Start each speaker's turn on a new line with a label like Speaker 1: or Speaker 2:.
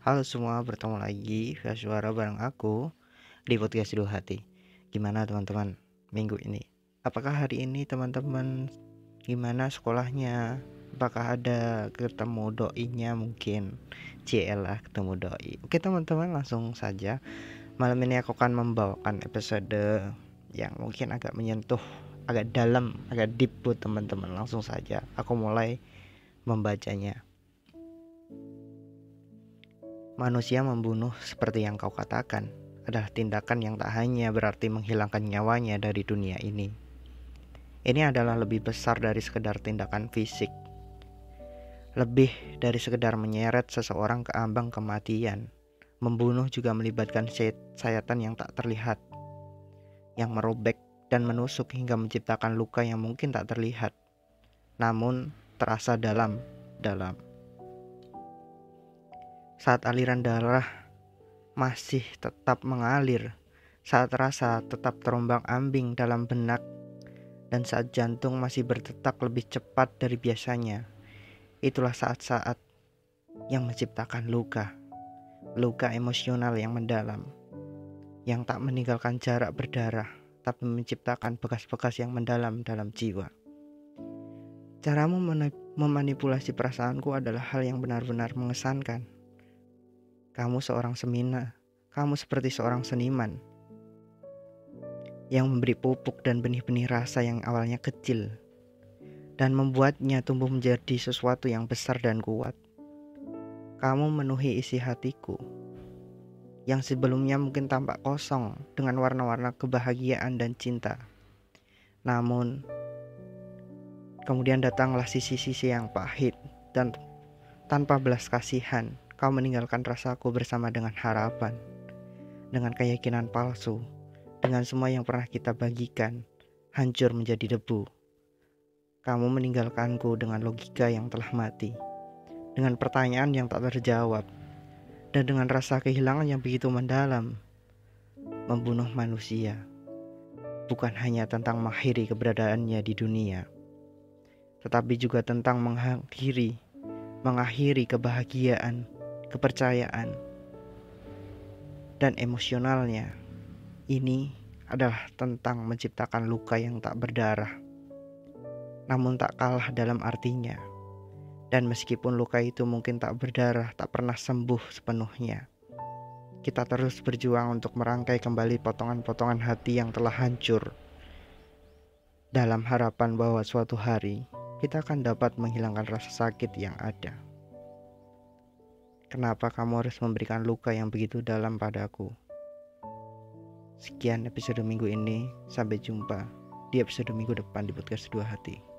Speaker 1: Halo semua, bertemu lagi via suara bareng aku di podcast Dua Hati. Gimana teman-teman minggu ini? Apakah hari ini teman-teman gimana sekolahnya? Apakah ada ketemu doinya mungkin? CL lah ketemu doi. Oke teman-teman langsung saja. Malam ini aku akan membawakan episode yang mungkin agak menyentuh, agak dalam, agak deep buat teman-teman. Langsung saja aku mulai membacanya. Manusia membunuh seperti yang kau katakan adalah tindakan yang tak hanya berarti menghilangkan nyawanya dari dunia ini. Ini adalah lebih besar dari sekedar tindakan fisik. Lebih dari sekedar menyeret seseorang ke ambang kematian. Membunuh juga melibatkan sayatan yang tak terlihat, yang merobek dan menusuk hingga menciptakan luka yang mungkin tak terlihat, namun terasa dalam-dalam saat aliran darah masih tetap mengalir, saat rasa tetap terombang-ambing dalam benak, dan saat jantung masih berdetak lebih cepat dari biasanya. Itulah saat-saat yang menciptakan luka, luka emosional yang mendalam, yang tak meninggalkan jarak berdarah, tapi menciptakan bekas-bekas yang mendalam dalam jiwa. Caramu memanipulasi perasaanku adalah hal yang benar-benar mengesankan kamu seorang semina, kamu seperti seorang seniman. Yang memberi pupuk dan benih-benih rasa yang awalnya kecil. Dan membuatnya tumbuh menjadi sesuatu yang besar dan kuat. Kamu memenuhi isi hatiku. Yang sebelumnya mungkin tampak kosong dengan warna-warna kebahagiaan dan cinta. Namun, kemudian datanglah sisi-sisi yang pahit dan tanpa belas kasihan Kau meninggalkan rasaku bersama dengan harapan, dengan keyakinan palsu, dengan semua yang pernah kita bagikan, hancur menjadi debu. Kamu meninggalkanku dengan logika yang telah mati, dengan pertanyaan yang tak terjawab, dan dengan rasa kehilangan yang begitu mendalam. Membunuh manusia bukan hanya tentang mengakhiri keberadaannya di dunia, tetapi juga tentang mengakhiri, mengakhiri kebahagiaan kepercayaan, dan emosionalnya. Ini adalah tentang menciptakan luka yang tak berdarah, namun tak kalah dalam artinya. Dan meskipun luka itu mungkin tak berdarah, tak pernah sembuh sepenuhnya, kita terus berjuang untuk merangkai kembali potongan-potongan hati yang telah hancur, dalam harapan bahwa suatu hari kita akan dapat menghilangkan rasa sakit yang ada. Kenapa kamu harus memberikan luka yang begitu dalam padaku? Sekian episode minggu ini, sampai jumpa di episode minggu depan di podcast Dua Hati.